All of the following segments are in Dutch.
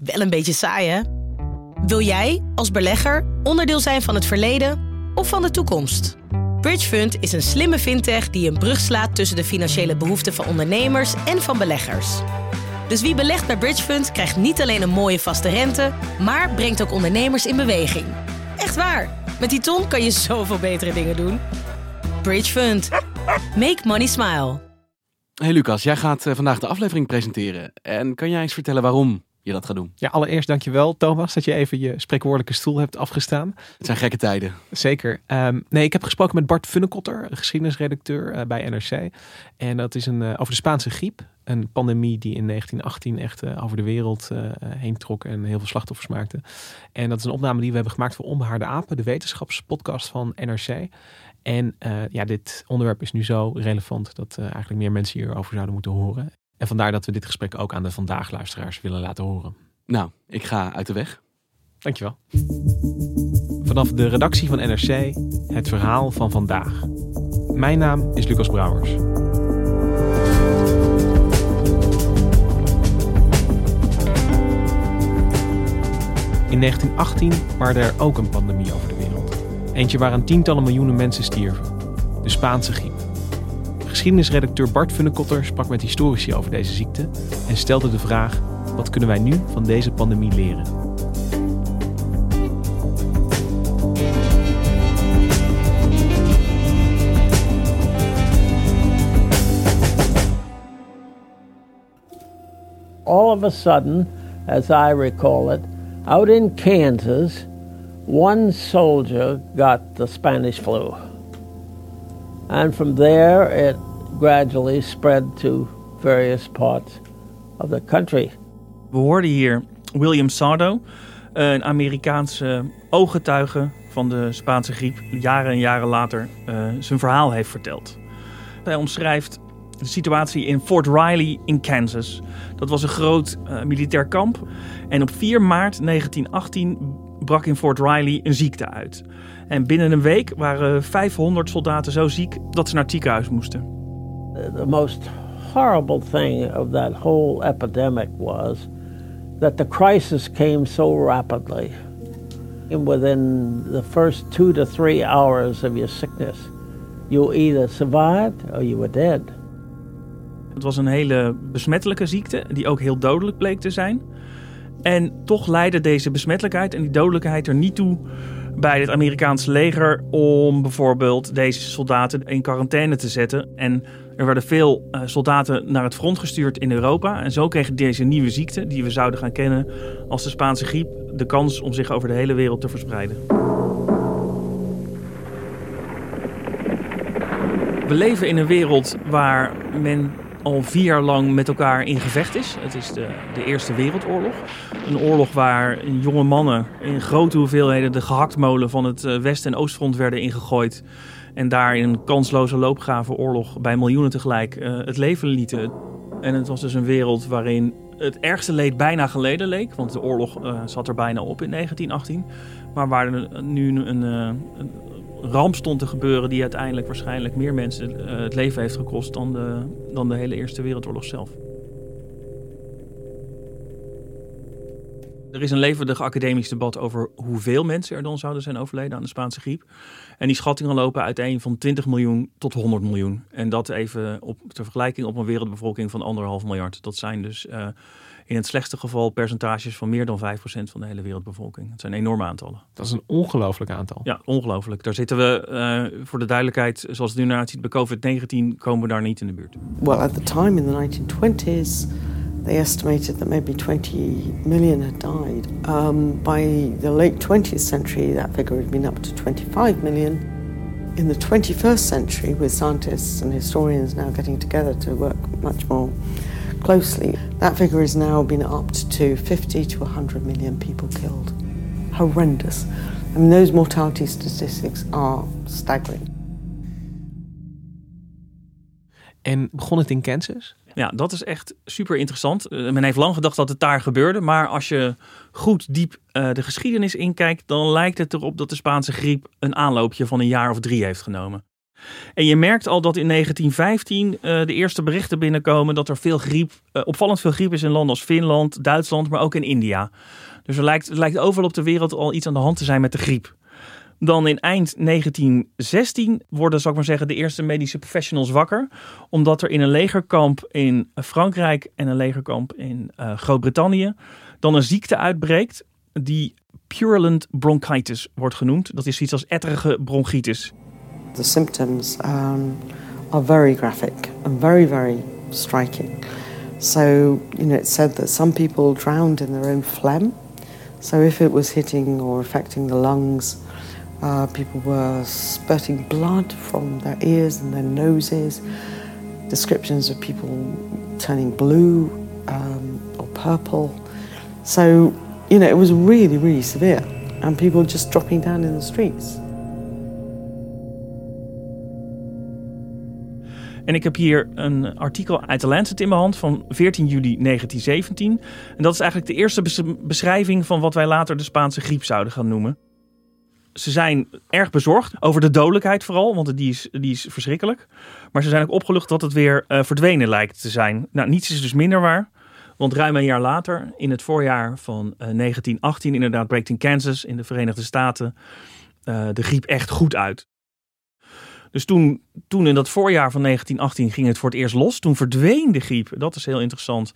Wel een beetje saai, hè? Wil jij, als belegger, onderdeel zijn van het verleden of van de toekomst? Bridgefund is een slimme fintech die een brug slaat tussen de financiële behoeften van ondernemers en van beleggers. Dus wie belegt bij Bridgefund krijgt niet alleen een mooie vaste rente, maar brengt ook ondernemers in beweging. Echt waar. Met die ton kan je zoveel betere dingen doen. Bridgefund. Make money smile. Hey Lucas, jij gaat eh, vandaag de aflevering presenteren. En kan jij eens vertellen waarom je dat gaat doen? Ja, allereerst dankjewel Thomas dat je even je spreekwoordelijke stoel hebt afgestaan. Het zijn gekke tijden. Zeker. Ehm, nee, ik heb gesproken met Bart Funnekotter, geschiedenisredacteur uh, bij NRC. En dat is een, uh, over de Spaanse griep. Een pandemie die in 1918 echt uh, over de wereld heen trok en heel veel slachtoffers maakte. En dat is een opname die we hebben gemaakt voor Onbehaarde Apen, de wetenschapspodcast van NRC. En ja, dit onderwerp is nu zo relevant dat eigenlijk meer mensen hierover zouden moeten horen. En vandaar dat we dit gesprek ook aan de vandaag luisteraars willen laten horen. Nou, ik ga uit de weg. Dankjewel. Vanaf de redactie van NRC het verhaal van vandaag. Mijn naam is Lucas Brouwers. In 1918 waarde er ook een pandemie over de wereld. Eentje waaraan tientallen miljoenen mensen stierven. De Spaanse griep. Geschiedenisredacteur Bart Funnekotter sprak met historici over deze ziekte en stelde de vraag: wat kunnen wij nu van deze pandemie leren? All of a sudden, as I recall it, out in Kansas, one soldier got the Spanish flu. And from there, it gradually spread to various parts of the country. We hoorden hier William Sardo, een Amerikaanse ooggetuige van de Spaanse griep, jaren en jaren later uh, zijn verhaal heeft verteld. Hij omschrijft de situatie in Fort Riley in Kansas. Dat was een groot uh, militair kamp. En op 4 maart 1918 brak in Fort Riley een ziekte uit. En binnen een week waren 500 soldaten zo ziek dat ze naar het ziekenhuis moesten. The most horrible thing of that whole epidemic was that the crisis came so rapidly. And within the first two to three hours of your sickness, you either survived or you were dead. Het was een hele besmettelijke ziekte die ook heel dodelijk bleek te zijn. En toch leidde deze besmettelijkheid en die dodelijkheid er niet toe bij het Amerikaanse leger om bijvoorbeeld deze soldaten in quarantaine te zetten. En er werden veel uh, soldaten naar het front gestuurd in Europa. En zo kreeg deze nieuwe ziekte, die we zouden gaan kennen als de Spaanse griep, de kans om zich over de hele wereld te verspreiden. We leven in een wereld waar men al vier jaar lang met elkaar in gevecht is. Het is de, de Eerste Wereldoorlog. Een oorlog waar jonge mannen in grote hoeveelheden de gehaktmolen van het West- en Oostfront werden ingegooid. En daar in een kansloze loopgave oorlog bij miljoenen tegelijk uh, het leven lieten. En het was dus een wereld waarin het ergste leed bijna geleden leek. Want de oorlog uh, zat er bijna op in 1918. Maar waar er nu een, uh, een ramp stond te gebeuren die uiteindelijk waarschijnlijk meer mensen het leven heeft gekost dan de, dan de hele Eerste Wereldoorlog zelf. Er is een levendig academisch debat over hoeveel mensen er dan zouden zijn overleden aan de Spaanse griep. En die schattingen lopen uiteen van 20 miljoen tot 100 miljoen. En dat even op, ter vergelijking op een wereldbevolking van anderhalf miljard. Dat zijn dus uh, in het slechtste geval percentages van meer dan 5% van de hele wereldbevolking. Dat zijn enorme aantallen. Dat is een ongelooflijk aantal. Ja, ongelooflijk. Daar zitten we, uh, voor de duidelijkheid, zoals het nu naar ziet, bij COVID-19 komen we daar niet in de buurt. Well, at the time in the 1920s, they estimated that maybe 20 million had died. Um, by the late 20th century, that figure had been up to 25 million. In the 21st century, with scientists and historians now getting together to work much more closely, that figure has now been upped to 50 to 100 million people killed. Horrendous. I mean, those mortality statistics are staggering. En begon het in Kansas? Ja, dat is echt super interessant. Eh, men heeft lang gedacht dat het daar gebeurde. Maar als je goed diep uh, de geschiedenis inkijkt, dan lijkt het erop dat de Spaanse griep een aanloopje van een jaar of drie heeft genomen. En je merkt al dat in 1915 uh, de eerste berichten binnenkomen dat er veel griep, opvallend veel griep is in landen als Finland, Duitsland, maar ook in India. Dus er lijkt, er lijkt overal op de wereld al iets aan de hand te zijn met de griep. Dan in eind 1916 worden, zal ik maar zeggen, de eerste medische professionals wakker. Omdat er in een legerkamp in Frankrijk en een legerkamp in uh, Groot-Brittannië dan een ziekte uitbreekt die purulent bronchitis wordt genoemd. Dat is iets als etterige bronchitis. The symptoms um, are very graphic and very, very striking. So, you know, it's said that some people drowned in their own phlegm. So if it was hitting or affecting the lungs, uh, people were spurting blood from their ears and their noses. Descriptions of people turning blue um, or purple. So, you know, it was really, really severe. And people just dropping down in the streets. En ik heb hier een artikel uit de Lancet in mijn hand van 14 juli 1917. En dat is eigenlijk de eerste beschrijving van wat wij later de Spaanse griep zouden gaan noemen. Ze zijn erg bezorgd over de dodelijkheid vooral, want die is, die is verschrikkelijk. Maar ze zijn ook opgelucht dat het weer uh, verdwenen lijkt te zijn. Nou, niets is dus minder waar. Want ruim een jaar later, in het voorjaar van uh, 1918, inderdaad breekt in Kansas in de Verenigde Staten uh, de griep echt goed uit. Dus toen, toen in dat voorjaar van 1918 ging het voor het eerst los. Toen verdween de griep, dat is heel interessant,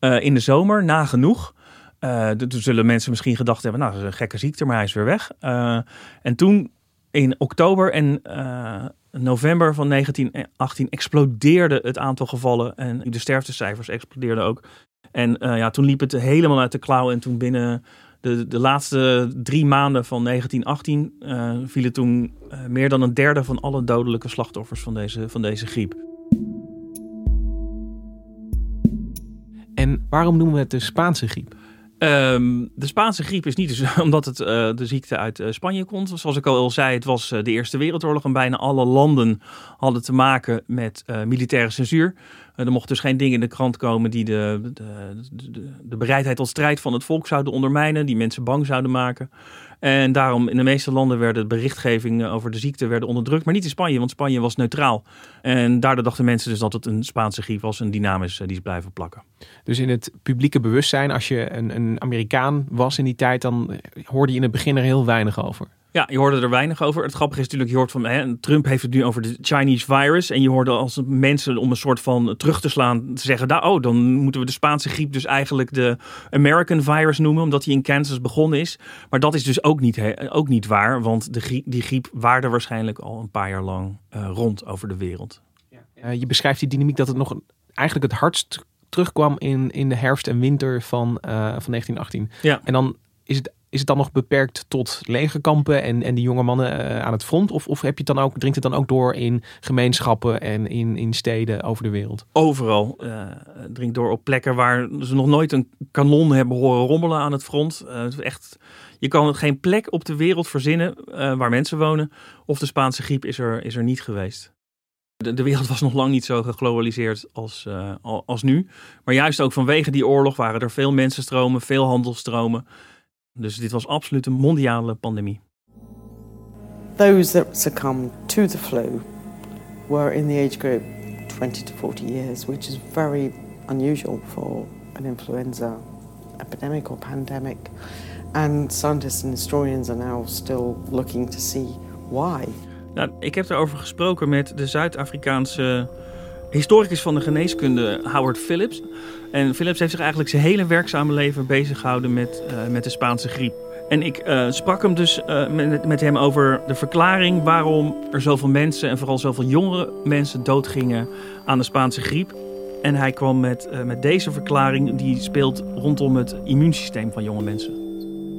in de zomer, nagenoeg. Uh, toen zullen mensen misschien gedacht hebben, nou, dat is een gekke ziekte, maar hij is weer weg. Uh, en toen in oktober en uh, november van 1918 explodeerde het aantal gevallen en de sterftecijfers explodeerden ook. En ja, toen liep het helemaal uit de klauw en toen binnen de, de laatste drie maanden van 1918 uh, vielen toen meer dan een derde van alle dodelijke slachtoffers van deze, van deze griep. En waarom noemen we het de Spaanse griep? Um, de Spaanse griep is niet dus omdat het uh, de ziekte uit uh, Spanje komt. Zoals ik al zei, het was uh, de Eerste Wereldoorlog en bijna alle landen hadden te maken met militaire censuur. er mochten dus geen dingen in de krant komen die de, de, de, de, bereidheid tot strijd van het volk zouden ondermijnen, die mensen bang zouden maken. En daarom in de meeste landen werden de berichtgeving over de ziekte werden onderdrukt. Maar niet in Spanje, want Spanje was neutraal. En daardoor dachten mensen dus dat het een Spaanse griep was. En die naam is, die is blijven plakken. Dus in het publieke bewustzijn, als je een, een Amerikaan was in die tijd, dan hoorde je in het begin er heel weinig over. Ja, je hoorde er weinig over. Het grappige is natuurlijk, je hoort van hè, Trump heeft het nu over de Chinese virus. En je hoorde als mensen om een soort van terug te slaan te zeggen, nou, oh, dan moeten we de Spaanse griep dus eigenlijk de American virus noemen, omdat hij in Kansas begonnen is. Maar dat is dus ook niet, hè, ook niet waar, want de griep, die griep waarde waarschijnlijk al een paar jaar lang uh, rond over de wereld. Ja. Uh, je beschrijft die dynamiek dat het nog eigenlijk het hardst terugkwam in, in de herfst en winter van, uh, van 1918. Ja. En dan is het is het dan nog beperkt tot legerkampen en, en die jonge mannen uh, aan het front? Of, of heb je het dan ook, dringt het dan ook door in gemeenschappen en in, in steden over de wereld? Overal. Uh, dringt door op plekken waar ze nog nooit een kanon hebben horen rommelen aan het front. Uh, echt, je kan geen plek op de wereld verzinnen waar mensen wonen. Of de Spaanse griep is er, is er niet geweest. De, de wereld was nog lang niet zo geglobaliseerd als, als nu. Maar juist ook vanwege die oorlog waren er veel mensenstromen, veel handelstromen. Dus dit was absoluut een mondiale pandemie. Those that succumbed to the flu were in the age group 20 to 40 years, which is very unusual for an influenza epidemic or pandemic. And scientists and historians are now still looking to see why. Nou, ik heb erover gesproken met de Zuid-Afrikaanse historicus van de geneeskunde Howard Phillips. En Phillips heeft zich eigenlijk zijn hele werkzame leven bezig gehouden met, uh, met de Spaanse griep. En ik uh, sprak hem dus uh, met, met hem over de verklaring waarom er zoveel mensen en vooral zoveel jongere mensen doodgingen aan de Spaanse griep. En hij kwam met, met deze verklaring die speelt rondom het immuunsysteem van jonge mensen.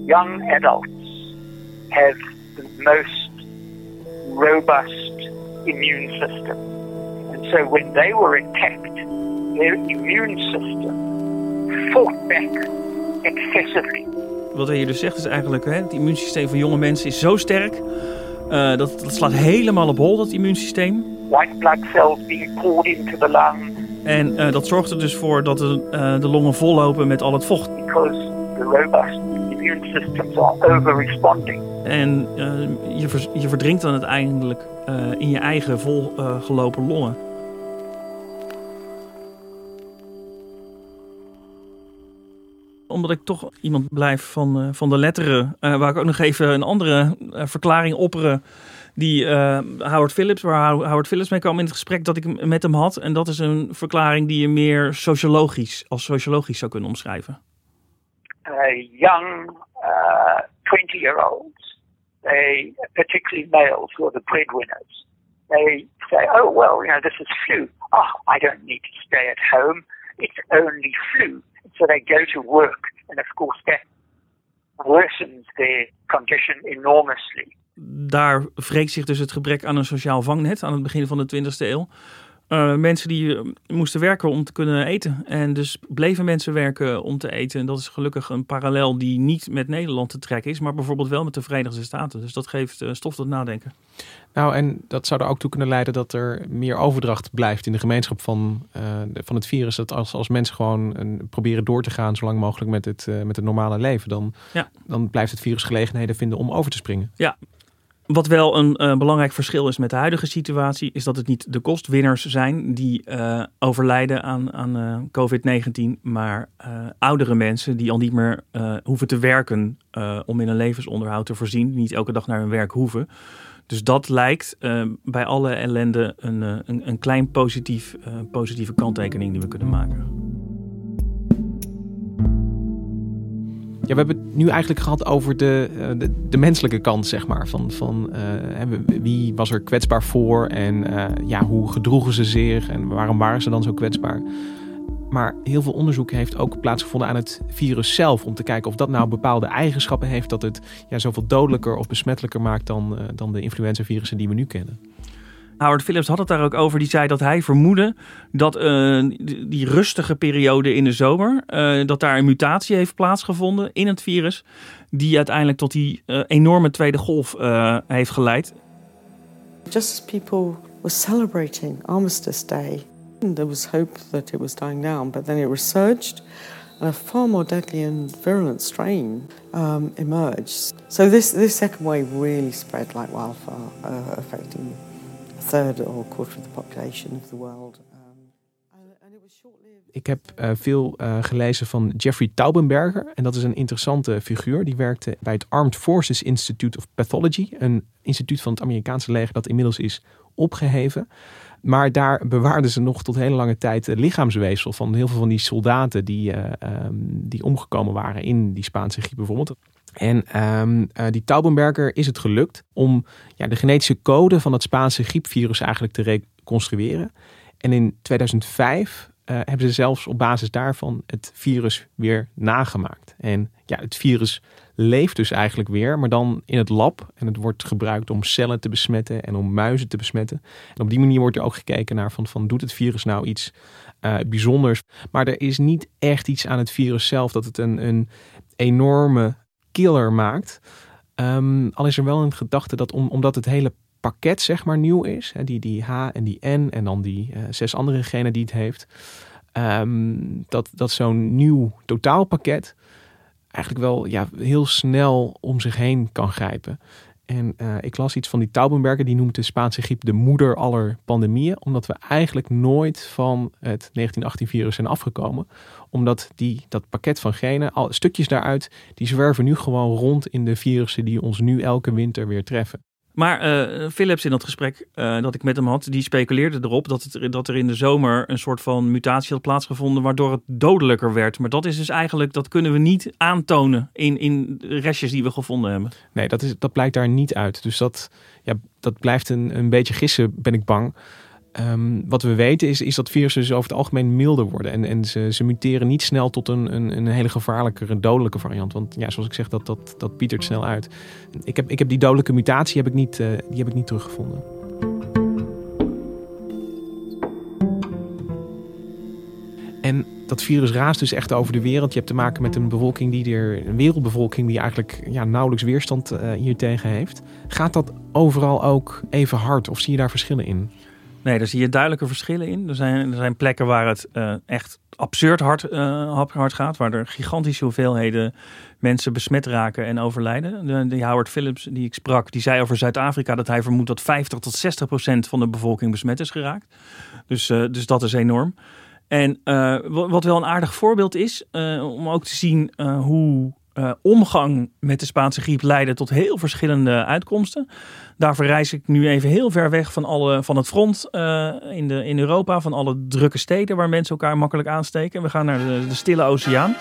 Young adults have the most robust immune system. And so when they were attacked their immune system fought back excessively. Wat hij hier dus zegt is eigenlijk, hè, het immuunsysteem van jonge mensen is zo sterk. Uh, dat, dat slaat helemaal op hol, dat immuunsysteem. White blood cells being poured into the lung. En uh, dat zorgt er dus voor dat de, uh, de longen vollopen met al het vocht. Because the robust immune systems are over-responding. En je, je verdrinkt dan uiteindelijk in je eigen volgelopen longen. Omdat ik toch iemand blijf van, uh, van de letteren, uh, waar ik ook nog even een andere uh, verklaring opperen. Die Howard Phillips, waar Howard Phillips mee kwam in het gesprek dat ik met hem had. En dat is een verklaring die je meer sociologisch, als sociologisch zou kunnen omschrijven. young 20-year-olds, they, particularly males who are the breadwinners, they say, oh, well, you know, this is flu. Oh, I don't need to stay at home. It's only flu. So they go to work, and of course that worsens their condition enormously. Daar wreekt zich dus het gebrek aan een sociaal vangnet aan het begin van de 20e eeuw. Uh, mensen die uh, moesten werken om te kunnen eten. En dus bleven mensen werken om te eten. En dat is gelukkig een parallel die niet met Nederland te trekken is, maar bijvoorbeeld wel met de Verenigde Staten. Dus dat geeft uh, stof tot nadenken. Nou, en dat zou er ook toe kunnen leiden dat er meer overdracht blijft in de gemeenschap van, van het virus. Dat als, als mensen gewoon proberen door te gaan zo lang mogelijk met het, met het normale leven, dan, ja. dan blijft het virus gelegenheden vinden om over te springen. Ja, wat wel een uh, belangrijk verschil is met de huidige situatie, is dat het niet de kostwinners zijn die uh, overlijden aan, aan uh, COVID-19, maar oudere mensen die al niet meer hoeven te werken om in een levensonderhoud te voorzien, die niet elke dag naar hun werk hoeven. Dus dat lijkt bij alle ellende een, een, een klein positief, positieve kanttekening die we kunnen maken. Ja, we hebben het nu eigenlijk gehad over de, eh, de, de menselijke kant, zeg maar. Van, van uh, wie was er kwetsbaar voor en uh, ja, hoe gedroegen ze zich en waarom waren ze dan zo kwetsbaar? Maar heel veel onderzoek heeft ook plaatsgevonden aan het virus zelf. Om te kijken of dat nou bepaalde eigenschappen heeft dat het ja, zoveel dodelijker of besmettelijker maakt dan, dan de influenzavirussen die we nu kennen. Howard Phillips had het daar ook over. Die zei dat hij vermoedde dat uh, die rustige periode in de zomer, uh, dat daar een mutatie heeft plaatsgevonden in het virus, die uiteindelijk tot die uh, enorme tweede golf heeft geleid. Just as people were celebrating Armistice Day, there was hope that it was dying down, but then it resurged. A far more deadly and virulent strain um, emerged. So this, this second wave really spread like wildfire, affecting third or quarter of the population of the world. Um, Ik heb uh, veel uh, gelezen van Jeffrey Taubenberger. En dat is een interessante figuur. Die werkte bij het Armed Forces Institute of Pathology. Een instituut van het Amerikaanse leger dat inmiddels is opgeheven. Maar daar bewaarden ze nog tot hele lange tijd lichaamsweefsel van heel veel van die soldaten die, uh, um, die omgekomen waren in die Spaanse griep bijvoorbeeld. En um, uh, die Taubenberger is het gelukt om ja, de genetische code van het Spaanse griepvirus eigenlijk te reconstrueren. En in 2005 uh, hebben ze zelfs op basis daarvan het virus weer nagemaakt. En ja, het virus leeft dus eigenlijk weer, maar dan in het lab. En het wordt gebruikt om cellen te besmetten en om muizen te besmetten. En op die manier wordt er ook gekeken naar van, van doet het virus nou iets uh, bijzonders. Maar er is niet echt iets aan het virus zelf dat het een, een enorme killer maakt. Um, al is er wel een gedachte dat om, omdat het hele pakket zeg maar nieuw is, hè, die, die H en die N en dan die uh, zes andere genen die het heeft, um, dat, dat zo'n nieuw totaalpakket eigenlijk wel ja, heel snel om zich heen kan grijpen. En uh, ik las iets van die Taubenberger, die noemt de Spaanse griep de moeder aller pandemieën, omdat we eigenlijk nooit van het 1918-virus zijn afgekomen. Omdat die, dat pakket van genen, al, stukjes daaruit, die zwerven nu gewoon rond in de virussen die ons nu elke winter weer treffen. Maar uh, Philips in dat gesprek uh, dat ik met hem had, die speculeerde erop dat, het, dat er in de zomer een soort van mutatie had plaatsgevonden waardoor het dodelijker werd. Maar dat is dus eigenlijk, dat kunnen we niet aantonen in, in restjes die we gevonden hebben. Nee, dat, is, dat blijkt daar niet uit. Dus dat, ja, dat blijft een, een beetje gissen, ben ik bang. Um, wat we weten is, is dat virussen dus over het algemeen milder worden. En, en ze, ze muteren niet snel tot een, een, een hele gevaarlijke, dodelijke variant. Want ja, zoals ik zeg, dat, dat, dat pietert snel uit. Ik heb, ik heb die dodelijke mutatie heb ik niet, uh, die heb ik niet teruggevonden. dat virus raast dus echt over de wereld. Je hebt te maken met een bevolking die er, een wereldbevolking die eigenlijk ja, nauwelijks weerstand uh, hiertegen heeft. Gaat dat overal ook even hard of zie je daar verschillen in? Nee, daar zie je duidelijke verschillen in. Er zijn, er zijn plekken waar het uh, echt absurd hard, uh, hard gaat, waar er gigantische hoeveelheden mensen besmet raken en overlijden. De, de Howard Phillips die ik sprak, die zei over Zuid-Afrika dat hij vermoedt dat 50 tot 60 procent van de bevolking besmet is geraakt. Dus, uh, dus dat is enorm. En wat wel een aardig voorbeeld is, om ook te zien hoe uh, omgang met de Spaanse griep leidde tot heel verschillende uitkomsten. Daar verreis ik nu even heel ver weg van, alle, van het front uh, in, de, in Europa, van alle drukke steden waar mensen elkaar makkelijk aansteken. We gaan naar de, de Stille Oceaan.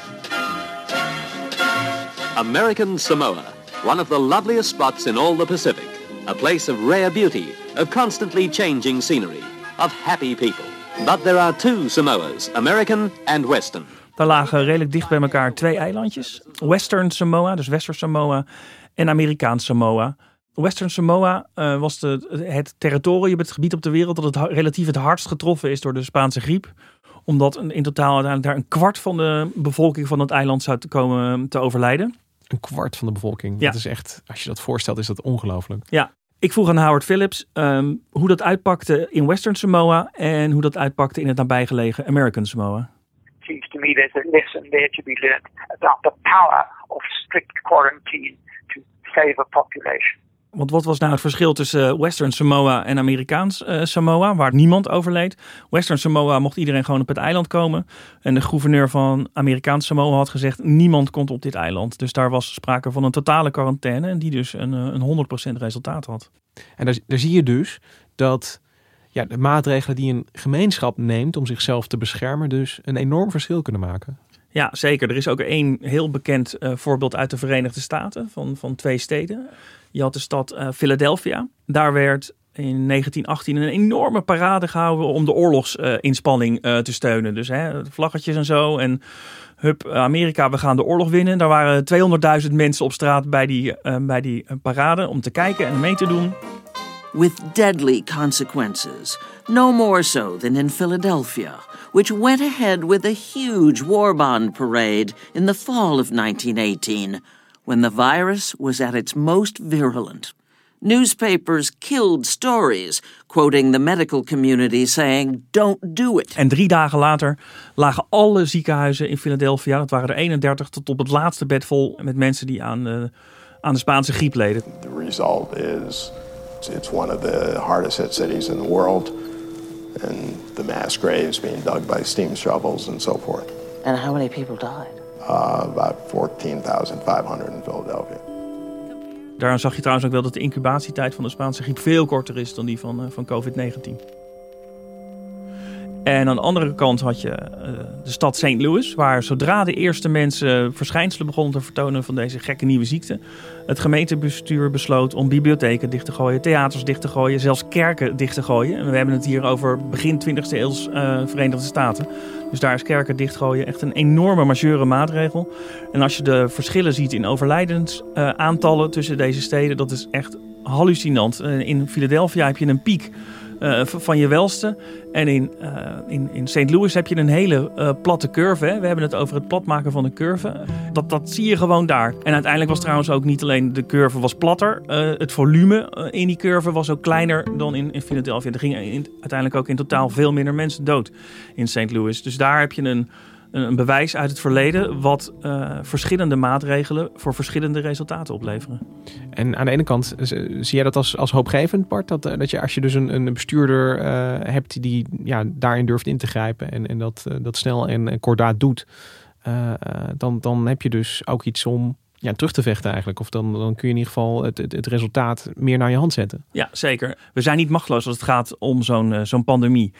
American Samoa, one of the loveliest spots in all the Pacific. A place of rare beauty, of constantly changing scenery, of happy people. But there are two Samoas, American and Western. Daar lagen redelijk dicht bij elkaar twee eilandjes. Western Samoa, dus Wester Samoa en Amerikaans Samoa. Western Samoa uh, was de, het territorium, het gebied op de wereld dat het relatief het hardst getroffen is door de Spaanse griep. Omdat in totaal uiteindelijk daar een kwart van de bevolking van het eiland zou te komen te overlijden. Een kwart van de bevolking. Ja. Dat is echt, als je dat voorstelt, is dat ongelooflijk. Ja, ik vroeg aan Howard Phillips um, hoe dat uitpakte in Western Samoa en hoe dat uitpakte in het nabijgelegen American Samoa. Seems to me there's a lesson there to be learned about the power of strict quarantine to save a population. Want wat was nou het verschil tussen eh, Western Samoa en Amerikaans uh, Samoa, waar niemand overleed? Western Samoa mocht iedereen gewoon op het eiland komen. En de gouverneur van Amerikaans Samoa had gezegd: niemand komt op dit eiland. Dus daar was sprake van een totale quarantaine, en die dus een, eh, een 100% resultaat had. En daar, daar zie je dus dat ja, de maatregelen die een gemeenschap neemt om zichzelf te beschermen, dus een enorm verschil kunnen maken. Ja, zeker. Er is ook één heel bekend uh, voorbeeld uit de Verenigde Staten van, van twee steden. Je had de stad uh, Philadelphia. Daar werd in 1918 een enorme parade gehouden om de oorlogsinspanning uh, te steunen. Dus hè, vlaggetjes en zo. En hup, Amerika, we gaan de oorlog winnen. Daar waren 200.000 mensen op straat bij die, bij die parade om te kijken en mee te doen. With deadly consequences, no more so than in Philadelphia, which went ahead with a huge war bond parade in the fall of 1918, when the virus was at its most virulent. Newspapers killed stories, quoting the medical community saying, don't do it. En drie dagen later lagen alle ziekenhuizen in Philadelphia, dat waren er 31, tot op het laatste bed vol met mensen die aan de, aan de Spaanse griep leden. The result is It's one of the hardest hit cities in the world, and the mass graves being dug by steam shovels and so forth. And how many people died? Uh, about 14,500 in Philadelphia. Daaraan zag je trouwens ook wel dat de incubatietijd van de Spaanse griep veel korter is dan die van, uh, van COVID-19. En aan de andere kant had je uh, de stad St. Louis, waar zodra de eerste mensen verschijnselen begonnen te vertonen van deze gekke nieuwe ziekte, het gemeentebestuur besloot om bibliotheken dicht te gooien, theaters dicht te gooien, zelfs kerken dicht te gooien. En we hebben het hier over begin 20e eeuw uh, Verenigde Staten. Dus daar is kerken dichtgooien echt een enorme majeure maatregel. En als je de verschillen ziet in overlijdensaantallen uh, tussen deze steden, dat is echt hallucinant. Uh, in Philadelphia heb je een piek uh, van je welste. En in, uh, in, in St. Louis heb je een hele uh, platte curve. Hè? We hebben het over het platmaken van de curve. Dat, dat zie je gewoon daar. En uiteindelijk was trouwens ook niet alleen de curve was platter. het volume in die curve was ook kleiner dan in, in Philadelphia. Er gingen in, uiteindelijk ook in totaal veel minder mensen dood in St. Louis. Dus daar heb je een een bewijs uit het verleden wat uh, verschillende maatregelen voor verschillende resultaten opleveren. En aan de ene kant zie jij dat als, als hoopgevend, Bart, dat, dat je als je dus een, een bestuurder hebt die ja, daarin durft in te grijpen en, en dat, dat snel en, en kordaat doet, dan, dan heb je dus ook iets om ja, terug te vechten eigenlijk. Of dan, dan kun je in ieder geval het, het, het, resultaat meer naar je hand zetten. Ja, zeker. We zijn niet machteloos als het gaat om zo'n uh, zo'n pandemie.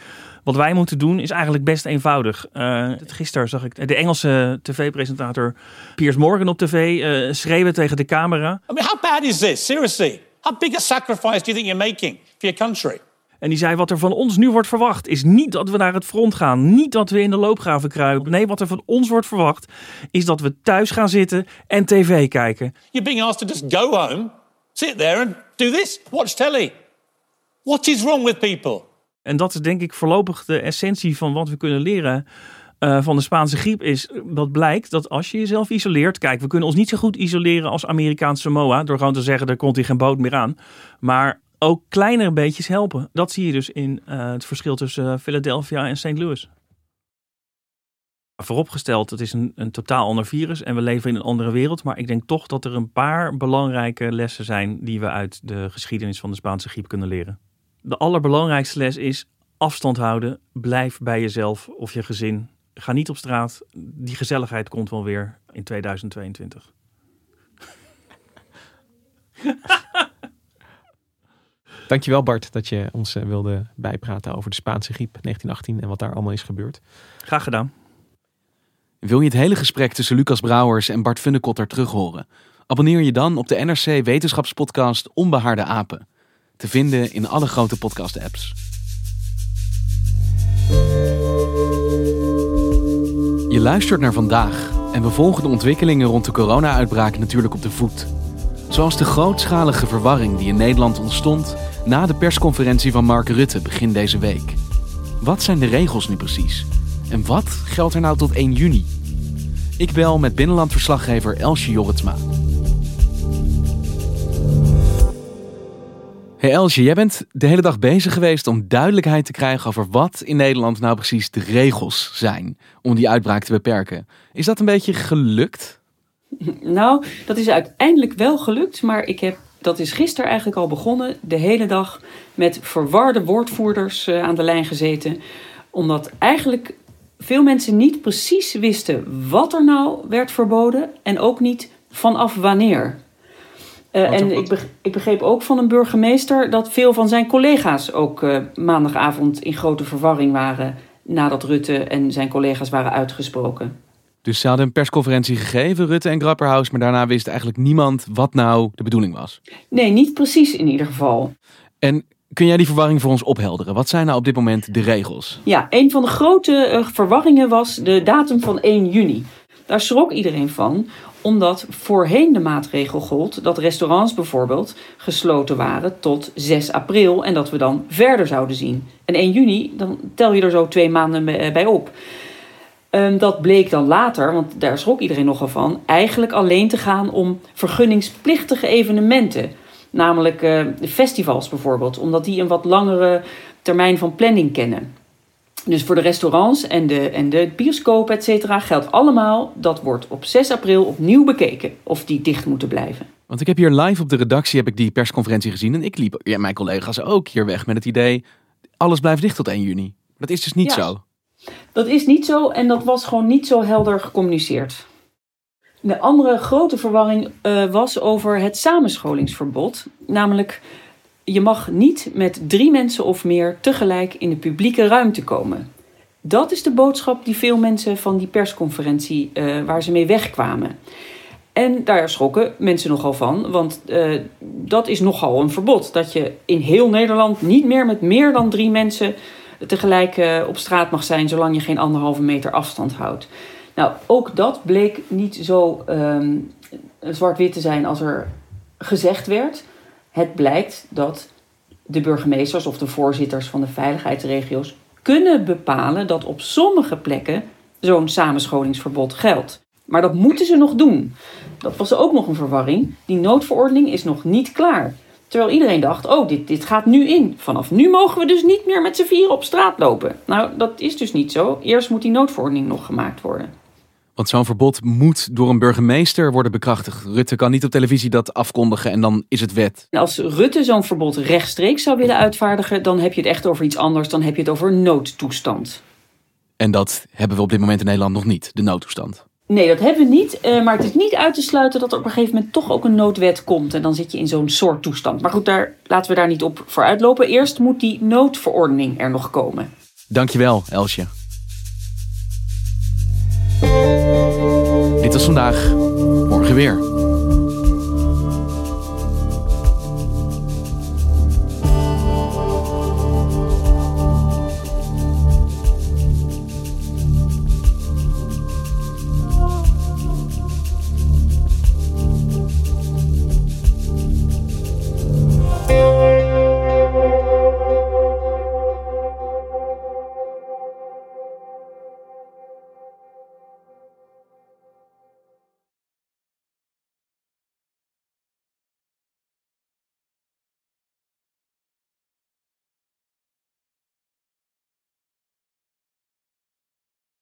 Wat wij moeten doen is eigenlijk best eenvoudig. Uh, gisteren zag ik de Engelse tv-presentator Piers Morgan op tv uh, schreeuwen tegen de camera. I mean, how bad is this? Seriously. How big a sacrifice do you think you're making for your country? En die zei: Wat er van ons nu wordt verwacht, is niet dat we naar het front gaan. Niet dat we in de loopgraven kruipen. Nee, wat er van ons wordt verwacht, is dat we thuis gaan zitten en tv kijken. You're being asked to just go home, sit there and do this, watch telly. What is wrong with people? En dat is denk ik voorlopig de essentie van wat we kunnen leren. Uh, eh, van de Spaanse griep is dat blijkt dat als je jezelf isoleert. Kijk, we kunnen ons niet zo goed isoleren als Amerikaanse Samoa. Door gewoon te zeggen, er komt hier geen boot meer aan. Maar ook kleinere beetjes helpen. Dat zie je dus in eh, het verschil tussen eh, Philadelphia en St. Louis. Vooropgesteld, het is een, een totaal ander virus en we leven in een andere wereld. Maar ik denk toch dat er een paar belangrijke lessen zijn die we uit de geschiedenis van de Spaanse griep kunnen leren. De allerbelangrijkste les is afstand houden. Blijf bij jezelf of je gezin. Ga niet op straat. Die gezelligheid komt wel weer in 2022. Dankjewel Bart dat je ons eh, wilde bijpraten over de Spaanse griep 1918 en wat daar allemaal is gebeurd. Graag gedaan. Wil je het hele gesprek tussen Lucas Brouwers en Bart Funnekotter terughoren? Abonneer je dan op de NRC Wetenschapspodcast Onbehaarde Apen. Te vinden in alle grote podcast-apps. Je luistert naar vandaag en we volgen de ontwikkelingen rond de corona-uitbraak natuurlijk op de voet. Zoals de grootschalige verwarring die in Nederland ontstond na de persconferentie van Mark Rutte begin deze week. Wat zijn de regels nu precies? En wat geldt er nou tot 1 juni? Ik bel met binnenlandverslaggever Elsje Jorritsma. Hey Elsje, jij bent de hele dag bezig geweest om duidelijkheid te krijgen over wat in Nederland nou precies de regels zijn om die uitbraak te beperken. Is dat een beetje gelukt? Nou, dat is uiteindelijk wel gelukt, maar ik heb, dat is gisteren eigenlijk al begonnen, de hele dag met verwarde woordvoerders uh, aan de lijn gezeten. Omdat eigenlijk veel mensen niet precies wisten wat er nou werd verboden en ook niet vanaf wanneer. Uh, en ik, ik, begreep ook van een burgemeester dat veel van zijn collega's ook uh, maandagavond in grote verwarring waren nadat Rutte en zijn collega's waren uitgesproken. Dus ze hadden een persconferentie gegeven, Rutte en Grapperhaus, maar daarna wist eigenlijk niemand wat nou de bedoeling was. Nee, niet precies in ieder geval. En kun jij die verwarring voor ons ophelderen? Wat zijn nou op dit moment de regels? Ja, een van de grote uh, verwarringen was de datum van 1 juni. Daar schrok iedereen van, omdat voorheen de maatregel gold dat restaurants bijvoorbeeld gesloten waren tot 6 april en dat we dan verder zouden zien. En 1 juni, dan tel je er zo twee maanden bij op. Um, dat bleek dan later, want daar schrok iedereen nogal van, eigenlijk alleen te gaan om vergunningsplichtige evenementen. Namelijk uh, festivals bijvoorbeeld, omdat die een wat langere termijn van planning kennen. Dus voor de restaurants en de, en de bioscoop, et cetera, geldt allemaal dat wordt op 6 april opnieuw bekeken of die dicht moeten blijven. Want ik heb hier live op de redactie heb ik die persconferentie gezien en ik liep, ja, mijn collega's ook hier weg met het idee, alles blijft dicht tot 1 juni. Dat is dus niet ja. zo. Dat is niet zo en dat was gewoon niet zo helder gecommuniceerd. De andere grote verwarring uh, was over het samenscholingsverbod. Namelijk, je mag niet met drie mensen of meer tegelijk in de publieke ruimte komen. Dat is de boodschap die veel mensen van die persconferentie uh, waar ze mee wegkwamen. En daar schrokken mensen nogal van, want uh, dat is nogal een verbod. Dat je in heel Nederland niet meer met meer dan drie mensen tegelijk uh, op straat mag zijn, zolang je geen anderhalve meter afstand houdt. Nou, ook dat bleek niet zo um, zwart-wit te zijn als er gezegd werd. Het blijkt dat de burgemeesters of de voorzitters van de veiligheidsregio's kunnen bepalen dat op sommige plekken zo'n samenscholingsverbod geldt. Maar dat moeten ze nog doen. Dat was ook nog een verwarring. Die noodverordening is nog niet klaar. Terwijl iedereen dacht, oh, dit, dit gaat nu in. Vanaf nu mogen we dus niet meer met z'n vieren op straat lopen. Nou, dat is dus niet zo. Eerst moet die noodverordening nog gemaakt worden. Want zo'n verbod moet door een burgemeester worden bekrachtigd. Rutte kan niet op televisie dat afkondigen en dan is het wet. Als Rutte zo'n verbod rechtstreeks zou willen uitvaardigen, dan heb je het echt over iets anders. Dan heb je het over noodtoestand. En dat hebben we op dit moment in Nederland nog niet, de noodtoestand. Nee, dat hebben we niet. Uh, maar het is niet uit te sluiten dat er op een gegeven moment toch ook een noodwet komt. En dan zit je in zo'n soort toestand. Maar goed, daar, laten we daar niet op vooruitlopen. Eerst moet die noodverordening er nog komen. Dankjewel, Elsje. Dit was vandaag. Morgen weer.